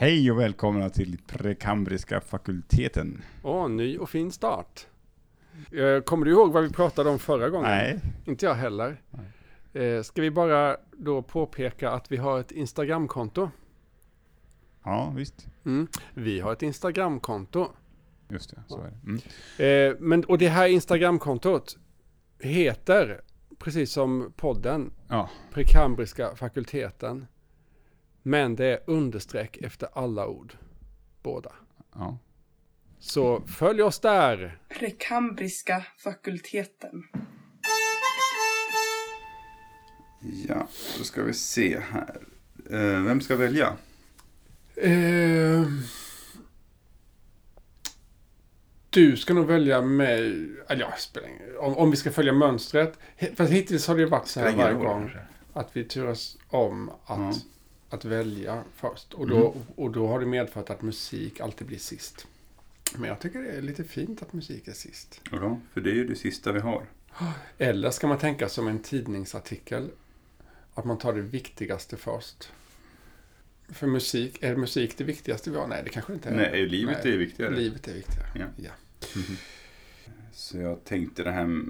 Hej och välkomna till Prekambriska fakulteten. Åh, ny och fin start. Eh, Kommer du ihåg vad vi pratade om förra gången? Nej, Inte jag heller. Eh, Ska vi bara då påpeka att vi har ett Instagramkonto? ja visst. Mm. Vi har ett Instagramkonto. Just det, så är det. Mm. Eh, Men, och det här Instagramkontot heter, precis som podden, Ja, Prekambriska fakulteten. Men det är understreck efter alla ord. Båda. ja. Så följ oss där. Prekambriska fakulteten. Ja, då ska vi se här. Eh, vem ska välja? Eh, du ska nog välja mig. Eller ja, spelar om, om vi ska följa mönstret. För hittills har det ju varit så här varje gång. Att vi turas om att, Ja. Att välja först. Och då, och då har det medfört att musik alltid blir sist. Men jag tycker det är lite fint att musik är sist. Ja, för det är ju det sista vi har. Eller ska man tänka som en tidningsartikel. Att man tar det viktigaste först. För musik, är musik det viktigaste vi har? Nej, det kanske inte är. Nej, livet Nej. är viktigare. Livet är viktigare. Ja. Ja. Så jag tänkte det här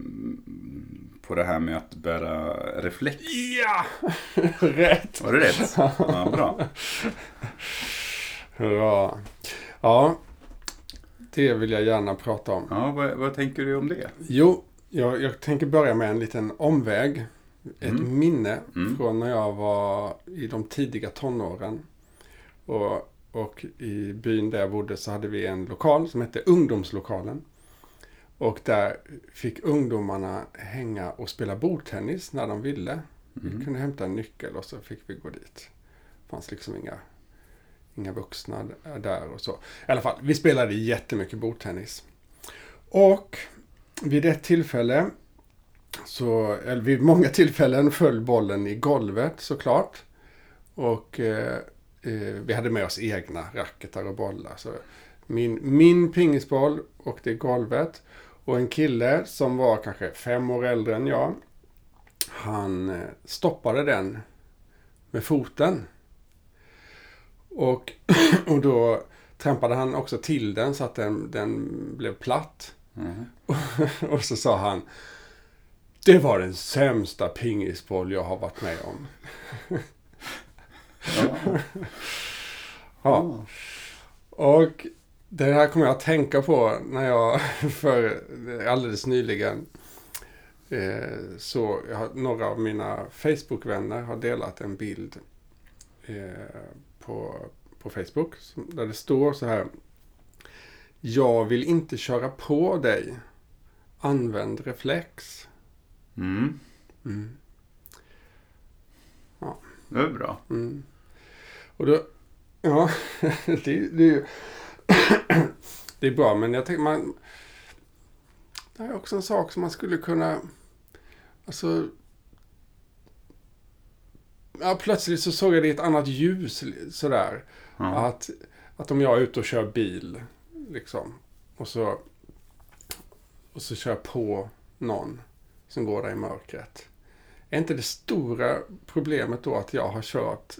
på det här med att bära reflex. Ja! Rätt! Var det rätt? Ja, bra. Hurra. Ja, det vill jag gärna prata om. Ja, vad, vad tänker du om det? Jo, jag, jag tänker börja med en liten omväg. Ett Mm. minne Mm. från när jag var i de tidiga tonåren. Och, och i byn där jag bodde så hade vi en lokal som hette Ungdomslokalen. Och där fick ungdomarna hänga och spela bordtennis när de ville. Vi Mm. kunde hämta en nyckel och så fick vi gå dit. Det fanns liksom inga, inga vuxna där och så. I alla fall, vi spelade jättemycket bordtennis. Och vid ett tillfälle, så, eller vid många tillfällen föll bollen i golvet såklart. Och eh, eh, vi hade med oss egna racketar och bollar. Så min, min pingisboll åkte i golvet. Och en kille som var kanske fem år äldre än jag. Han eh, stoppade den med foten. Och, och då trampade han också till den så att den, den blev platt. Mhm. Och så sa han Det var den sämsta pingisboll jag har varit med om. Ja. Ja. Och det här kommer jag att tänka på när jag för alldeles nyligen eh, så några av mina Facebook-vänner har delat en bild eh, på, på Facebook där det står så här Jag vill inte köra på dig. Använd reflex. Mm. Mm. Det är bra. Mm. Och då, ja, det, det är ju det är bra, men jag tänker man, det här är också en sak som man skulle kunna, alltså, ja, plötsligt så såg jag det i ett annat ljus sådär. Ja. Att, att om jag är ute och kör bil, liksom, och så, och så kör jag på någon som går där i mörkret. Är inte det stora problemet då att jag har kört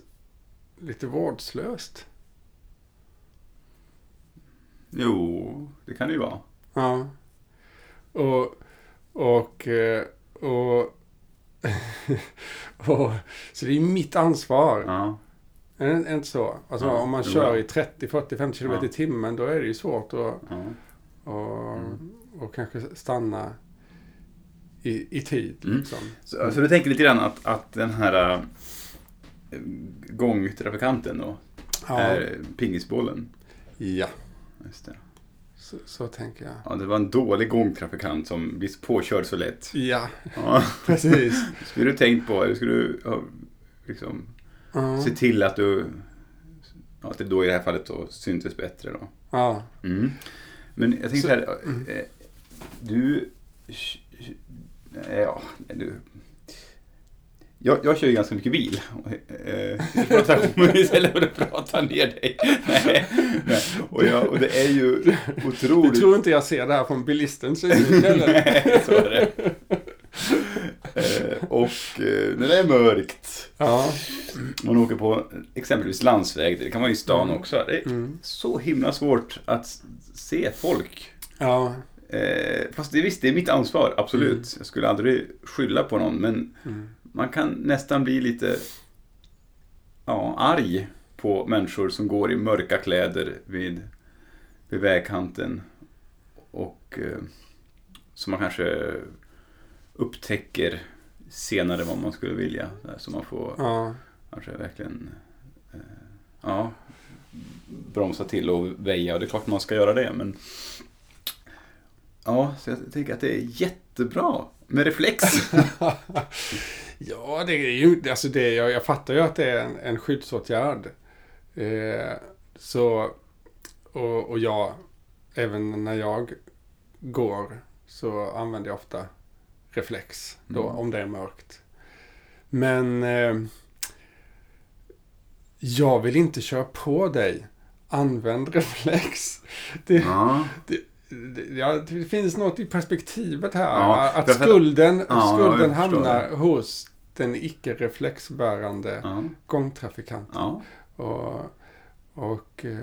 lite vårdslöst? Jo, det kan det ju vara. Ja. Och, och, eh, och, och så det är mitt ansvar. Ja. Är det inte så? Alltså Ja, om man kör i 30, 40, 50 km i Ja. timmen då är det ju svårt att ja. och, Mm. och kanske stanna i, i tid. Mm. Liksom. Så, så du tänker lite grann att, att den här äh, gångtrafikanten då är pingisbollen? ja Just det. så, så tänker jag. Ja, det var en dålig gångtrafikant som blir påkörd så lätt. Ja, Ja. precis. Skulle du tänkt på, eller skulle du liksom, Ja, se till att du, ja, att det då i det här fallet då syntes bättre då? ja. Mm. Men jag tänkte Så- så här, eh, du, eh, ja, du, jag, jag kör ju ganska mycket bil. Eh, Jag pratar om mig istället för att prata ner dig. Nej, nej. Och, jag, och det är ju Du otroligt... tror inte jag ser det här från bilistens synvinkel? eller? Nej, så är det. Eh, Och eh, när det är mörkt. Ja. Man åker på exempelvis landsväg. Det kan vara i stan också. Det är Mm. så himla svårt att se folk. Ja. Eh, fast det, visst, det är mitt ansvar, absolut. Mm. Jag skulle aldrig skylla på någon, men Mm. Man kan nästan bli lite ja, arg på människor som går i mörka kläder vid, vid vägkanten. Och eh, som man kanske upptäcker senare vad man skulle vilja. Så man får Ja. kanske verkligen eh, ja, bromsa till och väja. Och det är klart man ska göra det, men ja, så jag tycker att det är jättebra med reflex. Ja, det är ju, alltså det, jag, jag fattar ju att det är en, en skyddsåtgärd. Eh, så, och, och jag, även när jag går så använder jag ofta reflex då, Mm. om det är mörkt. Men eh, jag vill inte köra på dig. Använd reflex. Det, ja. det, ja, det finns något i perspektivet här. Ja, att skulden, Ja, skulden hamnar hos den icke-reflexbärande Ja, gångtrafikanten. ja. Och, och eh,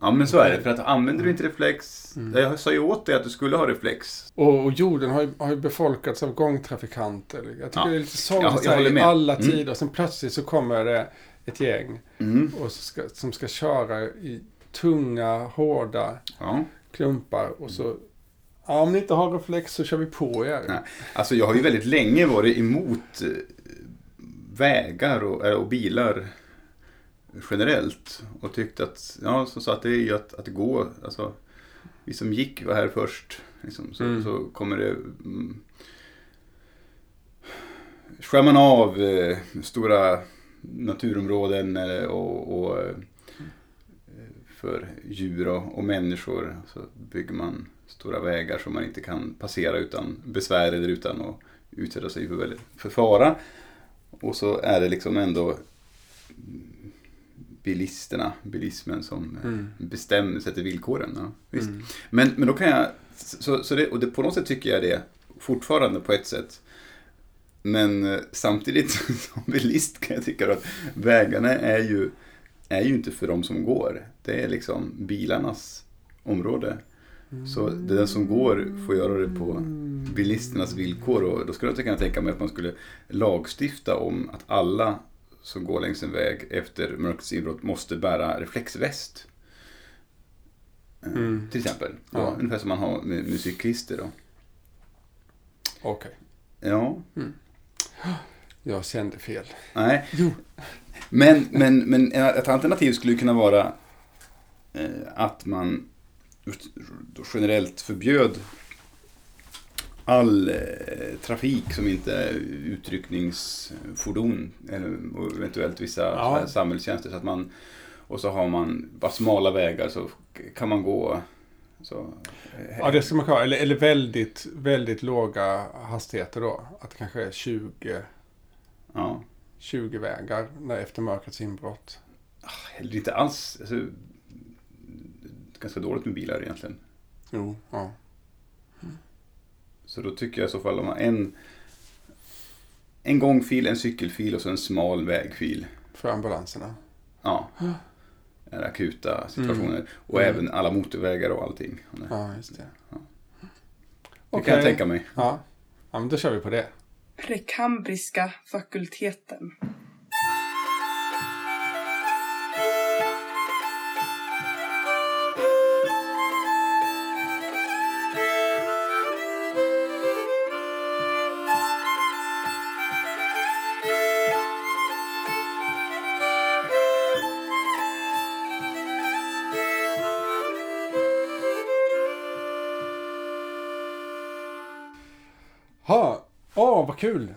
ja, men så är det. För att använder du inte reflex, Mm. jag sa ju åt dig att du skulle ha reflex. Och, och jorden har ju, har ju befolkats av gångtrafikanter. Jag tycker det är lite sorgligt i alla Mm. tider. Och sen plötsligt så kommer det ett gäng Mm. och ska, som ska köra i tunga, hårda Ja. Klumpar. Och så, ja, om ni inte har reflex så kör vi på er. Nej. Alltså jag har ju väldigt länge varit emot eh, vägar och, eh, och bilar generellt. Och tyckt att, ja som sagt, det är ju att, att gå, alltså vi som gick var här först. Liksom, så, Mm. så kommer det mm, skär man av eh, stora naturområden eh, och, och för djur och, och människor så bygger man stora vägar som man inte kan passera utan besvär eller utan att utsätta sig för, för fara. Och så är det liksom ändå bilisterna, bilismen som Mm. bestämmer, sätter villkoren. Ja, visst. Mm. Men, men då kan jag, så, så det, och det, på något sätt tycker jag det fortfarande på ett sätt. Men eh, samtidigt som bilist kan jag tycka att vägarna är ju, är ju inte för de som går. Det är liksom bilarnas område. Så den som går får göra det på bilisternas villkor. Och då skulle jag kunna tänka mig att man skulle lagstifta om att alla som går längs en väg efter mörkrets inbrott måste bära reflexväst. Eh, Mm. Till exempel. Ja. Ja. Ungefär som man har med, med cyklister. Okej, Ja, jag kände fel. nej. Jo. Men, men, men ett alternativ skulle kunna vara eh, att man generellt förbjöd all eh, trafik som inte är utryckningsfordon eller och eventuellt vissa Ja. samhällstjänster. Så att man, och så har man bara smala vägar så kan man gå så, eh, Ja, det ska man ha. Eller, eller väldigt, väldigt låga hastigheter då. Att det kanske är 20, ja. 20 vägar när efter mörkrets inbrott. Eller inte alls. Alltså, ganska dåligt med bilar egentligen. Jo, ja. Så då tycker jag i så fall om man en, en gångfil, en cykelfil och så en smal vägfil. För ambulanserna. Ja. Är akuta situationer. Mm. Och Mm. även alla motorvägar och allting. Det Ja, just det. kan jag tänka mig. Ja. ja, men då kör vi på det. Prekambriska fakulteten. Vad kul!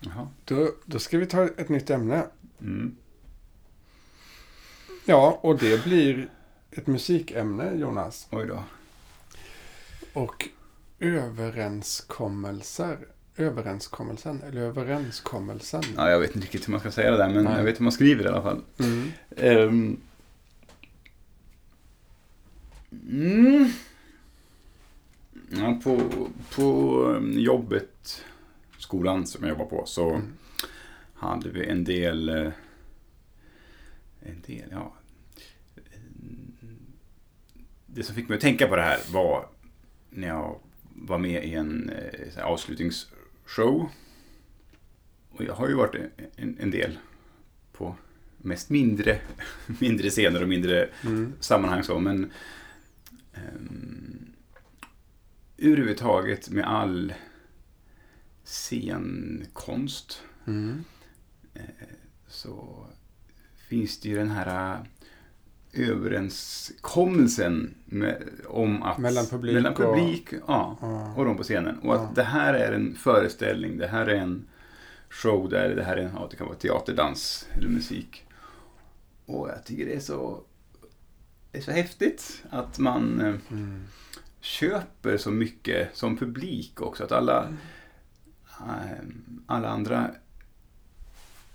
Jaha. Då, då ska vi ta ett nytt ämne. Mm. Ja, och det blir ett musikämne, Jonas. Oj då. Och överenskommelser. Överenskommelsen, eller överenskommelsen. Ja, jag vet inte riktigt hur man ska säga det där, men Nej. jag vet hur man skriver i alla fall. Mm. Ehm. Mm. Ja, på, på um, jobbet, skolan som jag jobbar på så Mm. hade vi en del... eh, En del, ja. Det som fick mig att tänka på det här var när jag var med i en eh, avslutningsshow. Och jag har ju varit en, en del på mest mindre, mindre scener och mindre Mm. sammanhang så, men um, överhuvudtaget med all scenkonst Mm. så finns det ju den här äh, överenskommelsen med, om att... Mellan publik mellan och- publik ja, Ja. och de på scenen. Och att Ja. det här är en föreställning, det här är en show där det här är, ja, det kan vara teater, dans eller musik. Och jag tycker det är så, det är så häftigt att man eh, Mm. köper så mycket som publik också. Att alla, eh, alla andra,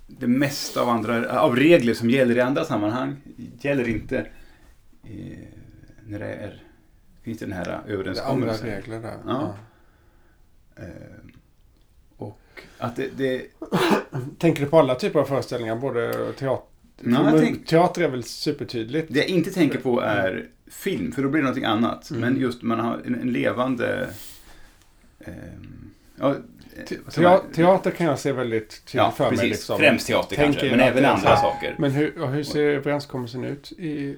det mesta av, andra, av regler som gäller i andra sammanhang gäller inte eh, när det är, finns det den här Det är andra överenskommelsen. regler där. Ja. Eh, och att det, det Tänker du på alla typer av föreställningar? Både teater... Nej, tänk- Teater är väl supertydligt? Det jag inte tänker på är film, för då blir det någonting annat. Mm. Men just man har en, en levande... ehm, ja, Te- teater kan jag se väldigt tydligt Ja, för precis. mig. Liksom. Främst teater Tänker kanske, men även andra saker. Men hur, hur ser överenskommelsen ut i...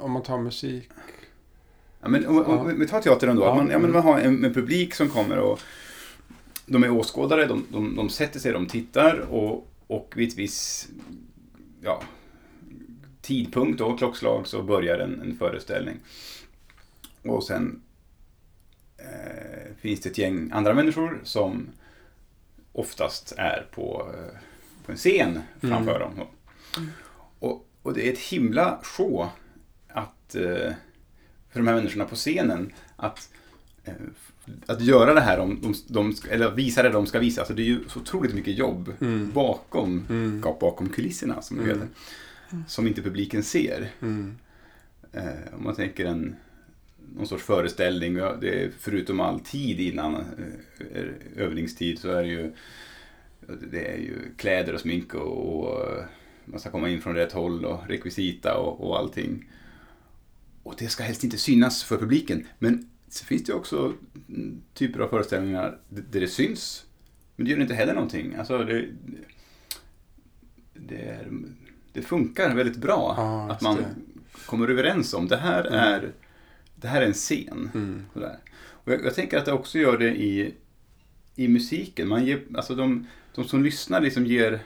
Om man tar musik? Ja, men om, om, Ja. vi tar teatern då. Ja. Man, ja, men man har en, en publik som kommer och de är åskådare, de, de, de sätter sig, de tittar och, och vid ett visst ja, tidpunkt och klockslag så börjar en, en föreställning. Och sen eh, finns det ett gäng andra människor som oftast är på, eh, på en scen framför dem. Och, och det är ett himla show att eh, för de här människorna på scenen att, eh, att göra det här, om de, de, eller visa det de ska visa. Alltså det är ju så otroligt mycket jobb Mm. bakom, Mm. bakom kulisserna som det Mm. heter. Som inte publiken ser. Mm. Eh, om man tänker en någon sorts föreställning, det är, förutom all tid innan eh, övningstid så är det ju det är ju kläder och smink och, och eh, man ska komma in från rätt håll och rekvisita och, och allting. Och det ska helst inte synas för publiken. Men så finns det också mm, typer av föreställningar där det syns. Men det gör inte heller någonting. Alltså det, det, är, det funkar väldigt bra. Ja, att man kommer överens om det här är, det här är en scen. Mm. Sådär. Och jag, jag tänker att det också gör det i, i musiken. Man ger, alltså de, de som lyssnar liksom ger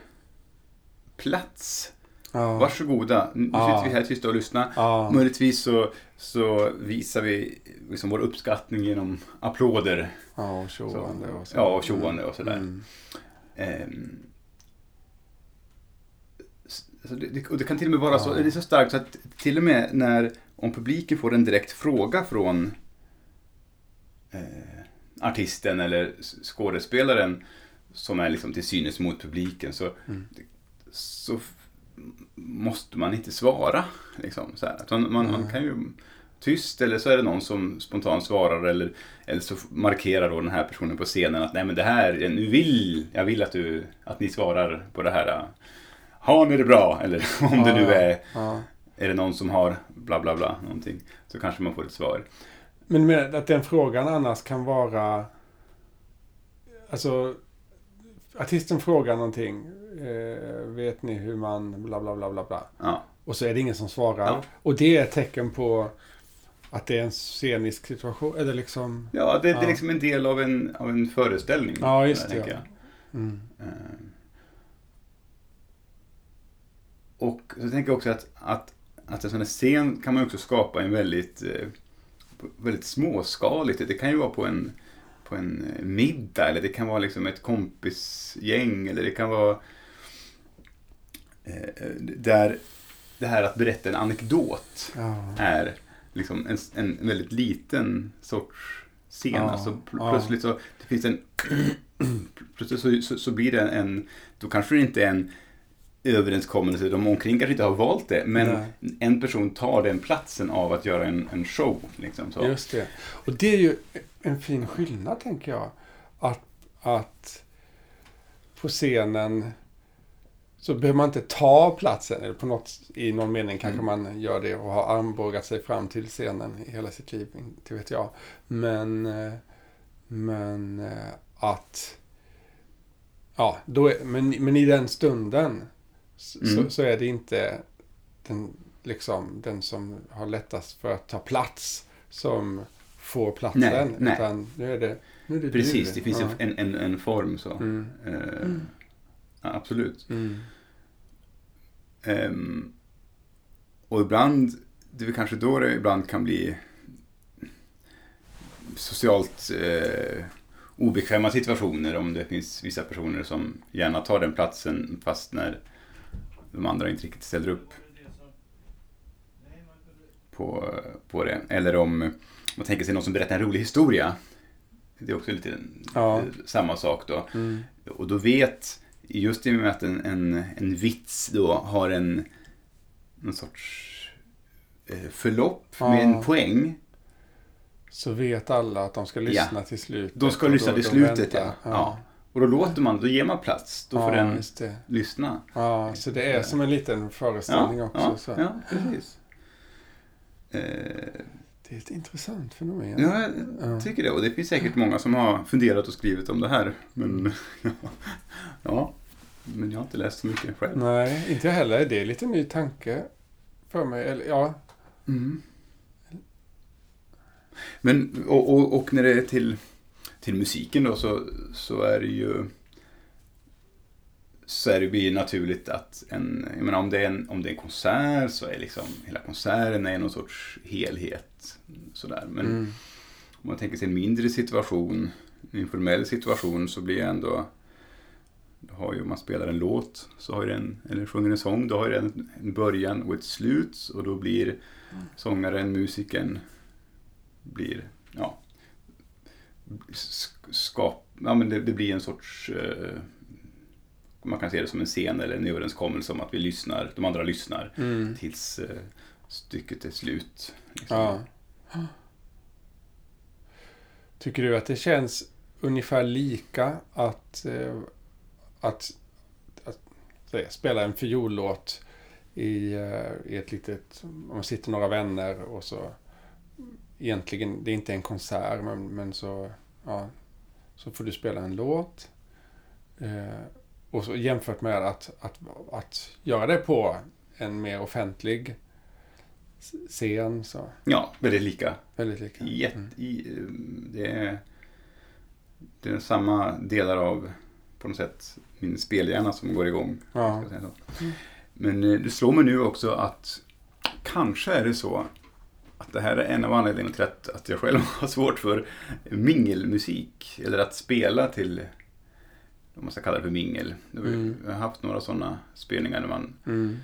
plats. Ja. Varsågoda, nu Ja. sitter vi här tysta och lyssnar. Ja. Möjligtvis så, så visar vi liksom vår uppskattning genom applåder. Ja, och tjoande och så. Ja, och tjoande och sådär. Mm. Ehm, så det, det, och det kan till och med vara så, Ja. det är så starkt så att till och med när, om publiken får en direkt fråga från eh, artisten eller skådespelaren som är liksom till synes mot publiken så, Mm. så måste man inte svara. Liksom, så man, man, man kan ju tyst eller så är det någon som spontant svarar eller, eller så markerar då den här personen på scenen att nej men det här, nu vill, jag vill att du, att ni svarar på det här. Har ni det bra? Eller om det nu är, är det någon som har bla bla bla någonting. Så kanske man får ett svar. Men med att den frågan annars kan vara... Alltså, artisten frågar någonting. Eh, vet ni hur man bla bla bla bla bla. Ja, Och så är det ingen som svarar. Ja. Och det är ett tecken på att det är en scenisk situation. Eller liksom... ja det, det är liksom en del av en, av en föreställning. Ja, just det, ja. Mm. Eh, Och så tänker jag också att, att, att en sån här scen kan man också skapa en väldigt, eh, väldigt småskaligt. Det kan ju vara på en, på en eh, middag eller det kan vara liksom ett kompisgäng eller det kan vara eh, där det här att berätta en anekdot Ja. är liksom en, en väldigt liten sorts scen. Ja, Alltså pl- plötsligt så det finns en plötsligt så, så, så blir det en, då kanske det inte är en överenskommelse, de omkring kanske inte har valt det, men Nej. en person tar den platsen av att göra en, en show. Liksom, så. Just det. Och det är ju en fin skillnad tänker jag. Att, att på scenen så behöver man inte ta platsen. Eller på något, I någon mening kanske Mm. man gör det och har armbågat sig fram till scenen i hela sitt liv. Inte vet jag. Men, eh, men eh, att... Ja, då är, men, men i den stunden så, Mm. så, så är det inte den, liksom, den som har lättast för att ta plats som får platsen. Nej, nej. Utan nu är det, nu är det Precis, du. det finns ja. en, en, en form så. Mm. Eh, ja, absolut. Mm. Ehm, och ibland, det är kanske då det ibland kan bli socialt eh, obekväma situationer om det finns vissa personer som gärna tar den platsen fast när de andra inte riktigt ställer upp på, på det. Eller om man tänker sig någon som berättar en rolig historia. Det är också lite Ja. samma sak då. Mm. Och då vet, just i och med att en, en, en vits då har en någon sorts eh, förlopp Ja. med en poäng. Så vet alla att de ska lyssna till slutet. De ska lyssna till slutet, ja. ja. Och då låter man, då ger man plats. Då får ja, den lyssna. Ja, så det är som en liten föreställning Ja, också. ja, så. ja, precis. Eh, Det är ett intressant fenomen. ja, jag Ja. tycker det. Och det finns säkert många som har funderat och skrivit om det här. Men, Mm. ja, men jag har inte läst så mycket själv. Nej, inte jag heller. Det är lite ny tanke för mig. Eller, ja, Mm. Men, och, och, och när det är till, till musiken då så, så är det ju så är det ju naturligt att en, jag menar om det är en, om det är en konsert så är liksom hela konserten är någon sorts helhet. Sådär. Men mm. om man tänker sig en mindre situation, en informell situation så blir det ändå då har ju, om man spelar en låt, så har ju den, eller sjunger en sång, då har ju den en början och ett slut och då blir sångaren, musikern, blir, ja, skap, ja men det, det blir en sorts, eh, man kan se det som en scen eller en överenskommelse om att vi lyssnar, de andra lyssnar Mm. tills eh, stycket är slut. Liksom. Ja. Tycker du att det känns ungefär lika att, eh, att, att säga, spela en fiollåt i, eh, i ett litet... Om man sitter några vänner och så... Egentligen, det är inte en konsert, men, men så, ja, så får du spela en låt. Eh, och så jämfört med att, att, att göra det på en mer offentlig scen. Så Ja, väldigt lika. väldigt lika. Jätte, Mm. i, det, är, det är samma delar av, på något sätt, min spelhjärna som går igång. Ja. Men eh, det slår mig nu också att kanske är det så att det här är en av anledningarna till att, att jag själv har svårt för mingelmusik. Eller att spela till, om man ska kalla det för mingel. Mm. Jag har haft några sådana spelningar när man Mm.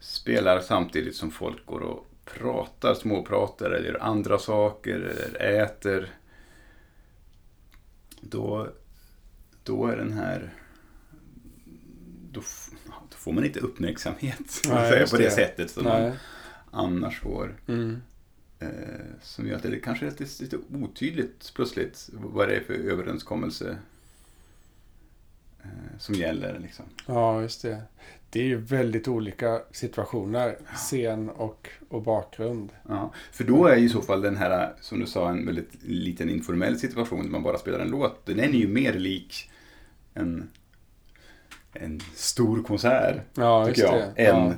spelar samtidigt som folk går och pratar, småpratar eller gör andra saker eller äter. Då, då är den här... Då, då får man inte uppmärksamhet Nej, på det, det. sättet som man annars får. Mm. Eh, som gör att det kanske är lite, lite otydligt plötsligt vad det är för överenskommelse eh, som gäller. Liksom. Ja, just det. Det är ju väldigt olika situationer. Scen och, och bakgrund. Ja, för då är ju i så fall den här, som du sa, en väldigt liten informell situation där man bara spelar en låt. Den är ju mer lik en, en stor konsert, Ja, tycker just jag, det. än Ja,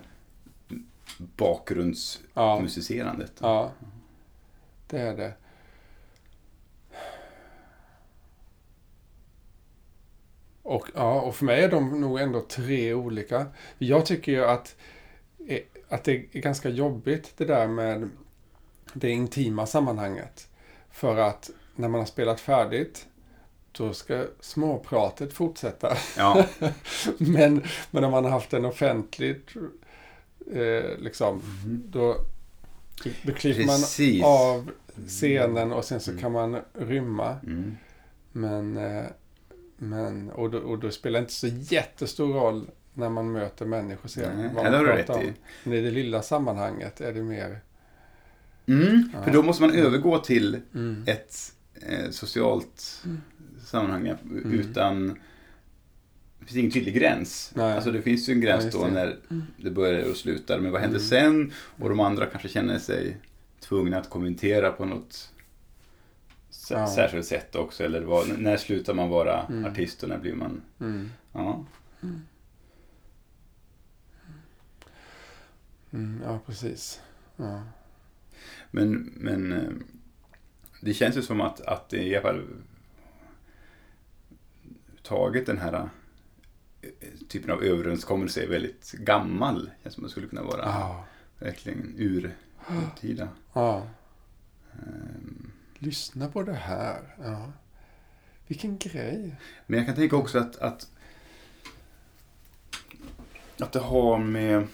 bakgrundsmusicerandet. ja, ja, det är det. Och, ja, och för mig är de nog ändå tre olika. Jag tycker ju att, eh, att det är ganska jobbigt det där med det intima sammanhanget. För att när man har spelat färdigt då ska småpratet fortsätta. Ja, Men, men om man har haft en offentlig eh, liksom, då, då klipper man precis. av scenen och sen så Mm. kan man rymma. Mm. Men, eh, men och, då, och då spelar det inte så jättestor roll när man möter människor sen. Nej, vad man pratar i. Men i det lilla sammanhanget är det mer... Mm, för Ja. då måste man övergå till Mm. ett eh, socialt Mm. sammanhang utan det finns ingen tydlig gräns. Nej. Alltså det finns ju en gräns Ja, då när det börjar och slutar. Men vad händer Mm. sen? Och de andra kanske känner sig tvungna att kommentera på något Ja. särskilt sätt också. Eller vad, när slutar man vara Mm. artist och när blir man... Mm. Ja. Mm, ja, precis. Ja. Men, men eh, det känns ju som att, att det i alla fall taget den här typen av överenskommelse är väldigt gammal. Känns som det skulle kunna vara Ja. verkligen urtida. ja. Ehm, Lyssna på det här. Ja. Vilken grej. Men jag kan tänka också att, att, att det har med...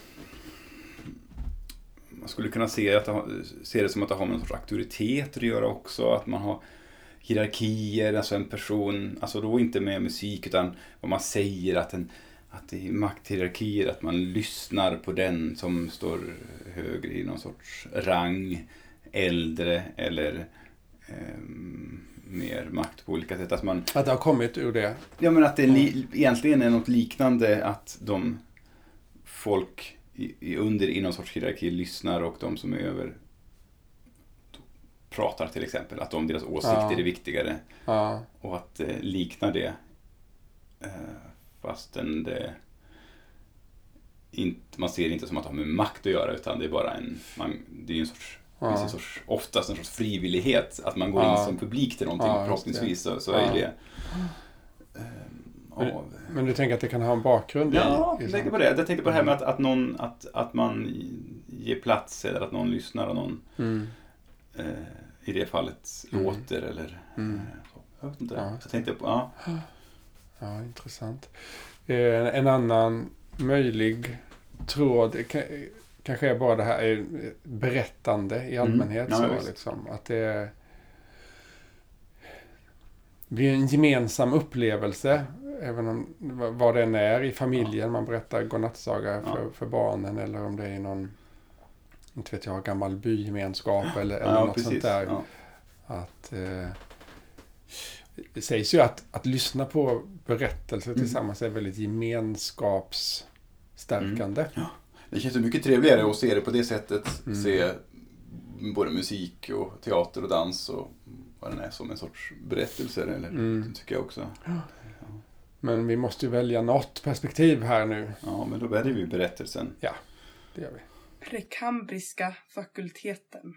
Man skulle kunna se, att det, se det som att det har med någon sorts auktoritet att göra också. Att man har hierarkier, alltså en person, alltså då inte med musik utan vad man säger, att, en, att det är makthierarkier, att man lyssnar på den som står högre i någon sorts rang, äldre eller ehm, mer makt på olika sätt. Att man, Att det har kommit ur det. Ja men att det li- egentligen är något liknande att de folk i, i under i någon sorts hierarki lyssnar och de som är över pratar till exempel. Att de, deras åsikter Ja. är viktigare Ja. och att eh, likna det eh, fastän det inte, man ser det inte som att det har med makt att göra utan det är bara en, man, det är en sorts, det finns Ja. en sorts, oftast en sorts frivillighet att man går Ja. in som publik till någonting Ja, förhoppningsvis så, så är det eh, Men- av, Men du tänker att det kan ha en bakgrund Ja, i jag tänker på det. Jag tänkte på det här med att, att, någon, att, att man ger plats eller att någon lyssnar och någon Mm. eh, i det fallet Mm. låter eller Mm. eh, så. Jag vet inte. Ja, jag tänkte på, ja. Ja, intressant. Eh, En annan möjlig tråd kanske är bara det här eh, berättande i Mm. allmänhet. Ja, så, liksom, att det blir en gemensam upplevelse. Även om vad det än är i familjen. Man berättar godnattsaga för, Ja. för barnen eller om det är någon inte vet jag, gammal bygemenskap eller, eller ja, något sånt där. Ja. Att, eh, det sägs ju att, att lyssna på berättelser Mm. tillsammans är väldigt gemenskapsstärkande. Det känns ju mycket trevligare att se det på det sättet. Mm. Se både musik och teater och dans och vad den är som en sorts berättelser. Eller, Mm. Tycker jag också. Men vi måste ju välja något perspektiv här nu. Ja, men då väljer vi berättelsen. Det gör vi. Prekambriska fakulteten.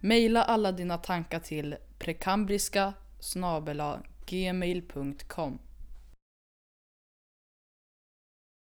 Maila alla dina tankar till prekambriska gmail.com